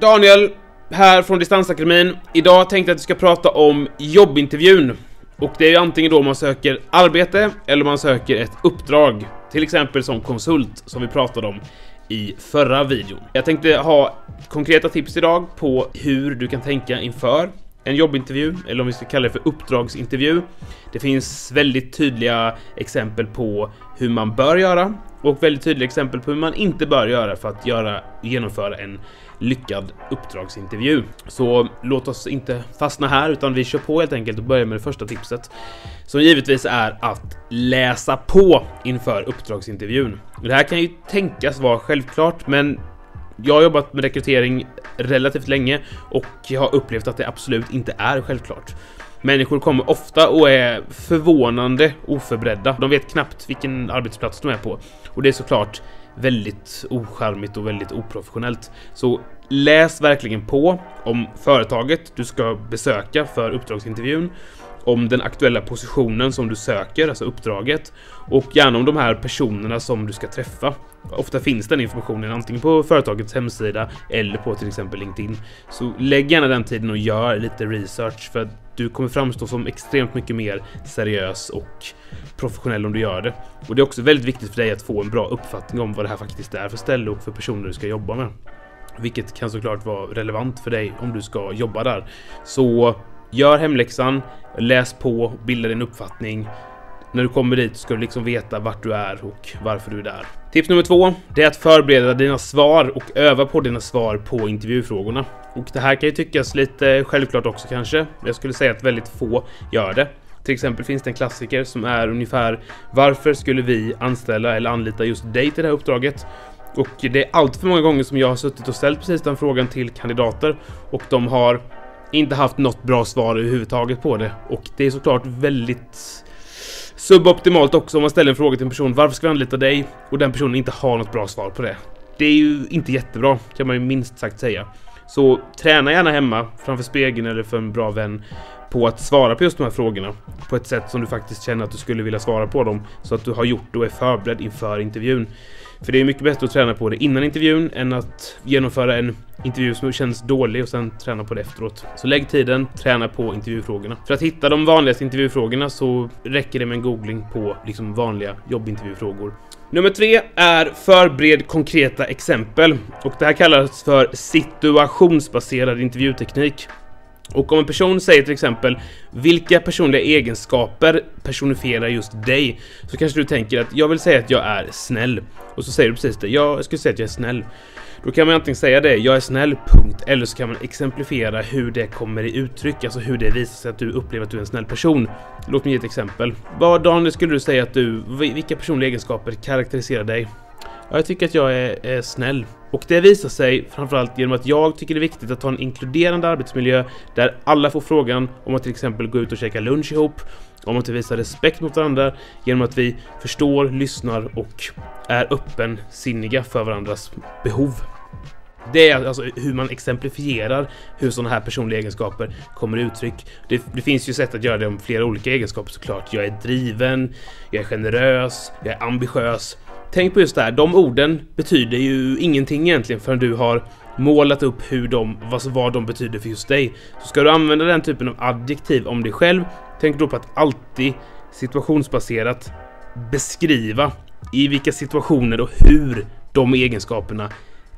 Daniel, här från Distansakademin. Idag tänkte jag att vi ska prata om jobbintervjun. Och det är ju antingen då man söker arbete eller man söker ett uppdrag. Till exempel som konsult som vi pratade om i förra videon. Jag tänkte ha konkreta tips idag på hur du kan tänka inför en jobbintervju, eller om vi ska kalla det för uppdragsintervju. Det finns väldigt tydliga exempel på hur man bör göra och väldigt tydliga exempel på hur man inte bör göra för att göra, genomföra en lyckad uppdragsintervju. Så låt oss inte fastna här utan vi kör på helt enkelt och börjar med det första tipset. Som givetvis är att läsa på inför uppdragsintervjun. Det här kan ju tänkas vara självklart men jag har jobbat med rekrytering relativt länge och jag har upplevt att det absolut inte är självklart. Människor kommer ofta och är förvånande oförberedda. De vet knappt vilken arbetsplats de är på. Och det är såklart väldigt ocharmigt och väldigt oprofessionellt. Så läs verkligen på om företaget du ska besöka för uppdragsintervjun om den aktuella positionen som du söker, alltså uppdraget, och gärna om de här personerna som du ska träffa. Ofta finns den informationen antingen på företagets hemsida eller på till exempel LinkedIn. Så lägg gärna den tiden och gör lite research för att du kommer framstå som extremt mycket mer seriös och professionell om du gör det. Och det är också väldigt viktigt för dig att få en bra uppfattning om vad det här faktiskt är för ställe och för personer du ska jobba med. Vilket kan såklart vara relevant för dig om du ska jobba där. Så gör hemläxan, läs på, bilda din uppfattning. När du kommer dit ska du liksom veta vart du är och varför du är där. Tips nummer två, det är att förbereda dina svar och öva på dina svar på intervjufrågorna. Och det här kan ju tyckas lite självklart också kanske. Jag skulle säga att väldigt få gör det. Till exempel finns det en klassiker som är ungefär Varför skulle vi anställa eller anlita just dig till det här uppdraget? Och det är allt för många gånger som jag har suttit och ställt precis den frågan till kandidater och de har inte haft något bra svar överhuvudtaget på det. Och det är såklart väldigt suboptimalt också om man ställer en fråga till en person varför ska vi anlita dig? Och den personen inte har något bra svar på det. Det är ju inte jättebra kan man ju minst sagt säga. Så träna gärna hemma framför spegeln eller för en bra vän på att svara på just de här frågorna på ett sätt som du faktiskt känner att du skulle vilja svara på dem så att du har gjort och är förberedd inför intervjun. För det är mycket bättre att träna på det innan intervjun än att genomföra en intervju som känns dålig och sen träna på det efteråt. Så lägg tiden, träna på intervjufrågorna. För att hitta de vanligaste intervjufrågorna så räcker det med en googling på liksom vanliga jobbintervjufrågor. Nummer tre är förbered konkreta exempel och det här kallas för situationsbaserad intervjuteknik. Och om en person säger till exempel vilka personliga egenskaper personifierar just dig? Så kanske du tänker att jag vill säga att jag är snäll. Och så säger du precis det. Jag skulle säga att jag är snäll. Då kan man antingen säga det, jag är snäll, punkt. Eller så kan man exemplifiera hur det kommer i uttryck, alltså hur det visar sig att du upplever att du är en snäll person. Låt mig ge ett exempel. Vad Daniel skulle du säga att du, vilka personliga egenskaper karaktäriserar dig? Ja, jag tycker att jag är, är, snäll. Och det visar sig framförallt genom att jag tycker det är viktigt att ha en inkluderande arbetsmiljö där alla får frågan om att till exempel gå ut och käka lunch ihop, om att vi visar respekt mot varandra genom att vi förstår, lyssnar och är öppensinniga för varandras behov. Det är alltså hur man exemplifierar hur sådana här personliga egenskaper kommer i uttryck. Det, det, finns ju sätt att göra det om flera olika egenskaper såklart. Jag är driven, jag är generös, jag är ambitiös. Tänk på just det här, de orden betyder ju ingenting egentligen förrän du har målat upp hur de, vad, vad de betyder för just dig. Så ska du använda den typen av adjektiv om dig själv, tänk då på att alltid situationsbaserat beskriva i vilka situationer och hur de egenskaperna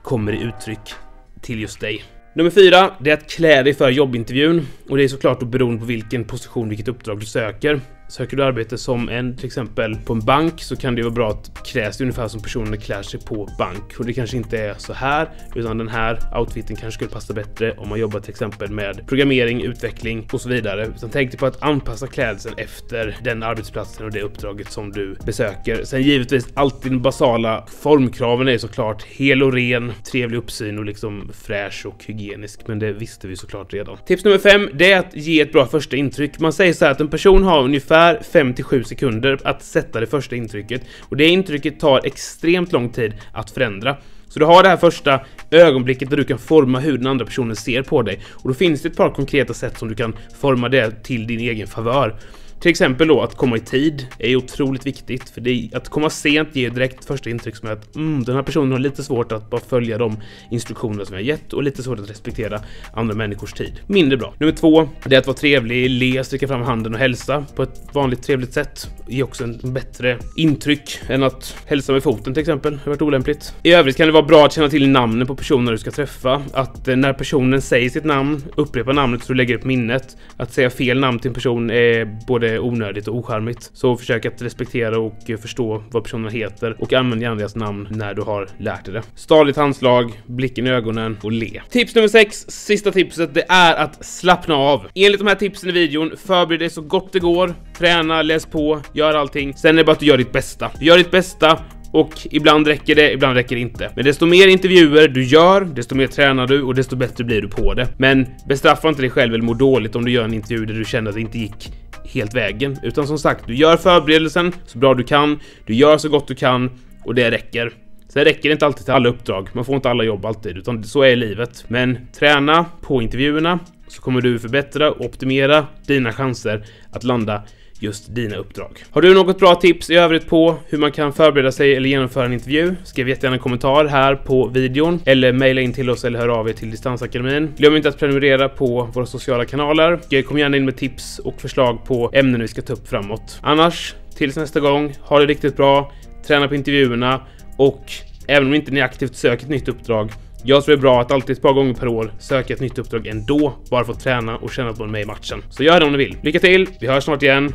kommer i uttryck till just dig. Nummer fyra, det är att klä dig för jobbintervjun. Och det är såklart då beroende på vilken position, vilket uppdrag du söker. Söker du arbete som en, till exempel på en bank, så kan det vara bra att klä ungefär som personen klär sig på bank. Och det kanske inte är så här, utan den här outfiten kanske skulle passa bättre om man jobbar till exempel med programmering, utveckling och så vidare. Utan tänk dig på att anpassa klädseln efter den arbetsplatsen och det uppdraget som du besöker. Sen givetvis alltid den basala formkraven är såklart hel och ren, trevlig uppsyn och liksom fräsch och hygienisk. Men det visste vi såklart redan. Tips nummer fem, det är att ge ett bra första intryck. Man säger så här att en person har ungefär ungefär 5-7 sekunder att sätta det första intrycket. Och det intrycket tar extremt lång tid att förändra. Så du har det här första ögonblicket där du kan forma hur den andra personen ser på dig. Och då finns det ett par konkreta sätt som du kan forma det till din egen favör. Till exempel då att komma i tid är otroligt viktigt, för det är, att komma sent ger direkt första intryck som är att mm, den här personen har lite svårt att bara följa de instruktioner som jag gett och lite svårt att respektera andra människors tid. Mindre bra. Nummer två, det är att vara trevlig, le, sträcka fram handen och hälsa på ett vanligt trevligt sätt. Ger också en bättre intryck än att hälsa med foten till exempel. Det har varit olämpligt. I övrigt kan det vara bra att känna till namnen på personer du ska träffa. Att eh, när personen säger sitt namn, upprepa namnet så du lägger upp minnet. Att säga fel namn till en person är både Eh, onödigt och ocharmigt. Så försök att respektera och eh, förstå vad personen heter och använd gärna deras namn när du har lärt dig det. Stadigt handslag, blicken i ögonen och le. Tips nummer 6, sista tipset, det är att slappna av. Enligt de här tipsen i videon, förbered dig så gott det går, träna, läs på, gör allting. Sen är det bara att du gör ditt bästa. Du gör ditt bästa och ibland räcker det, ibland räcker det inte. Men desto mer intervjuer du gör, desto mer tränar du och desto bättre blir du på det. Men bestraffa inte dig själv eller må dåligt om du gör en intervju där du känner att det inte gick helt vägen. Utan som sagt, du gör förberedelsen så bra du kan, du gör så gott du kan och det räcker. Sen räcker det inte alltid till alla uppdrag, man får inte alla jobb alltid, utan så är livet. Men träna på intervjuerna så kommer du förbättra och optimera dina chanser att landa just dina uppdrag. Har du något bra tips i övrigt på hur man kan förbereda sig eller genomföra en intervju? Skriv jättegärna en kommentar här på videon eller mejla in till oss eller hör av er till Distansakademin. Glöm inte att prenumerera på våra sociala kanaler. Kom gärna in med tips och förslag på ämnen vi ska ta upp framåt. Annars, tills nästa gång, ha det riktigt bra, träna på intervjuerna och även om inte ni aktivt söker ett nytt uppdrag jag tror det är bra att alltid ett par gånger per år söka ett nytt uppdrag ändå, bara för att träna och känna att man är med i matchen. Så gör det om ni vill. Lycka till, vi hörs snart igen.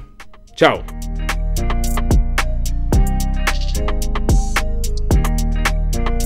Ciao!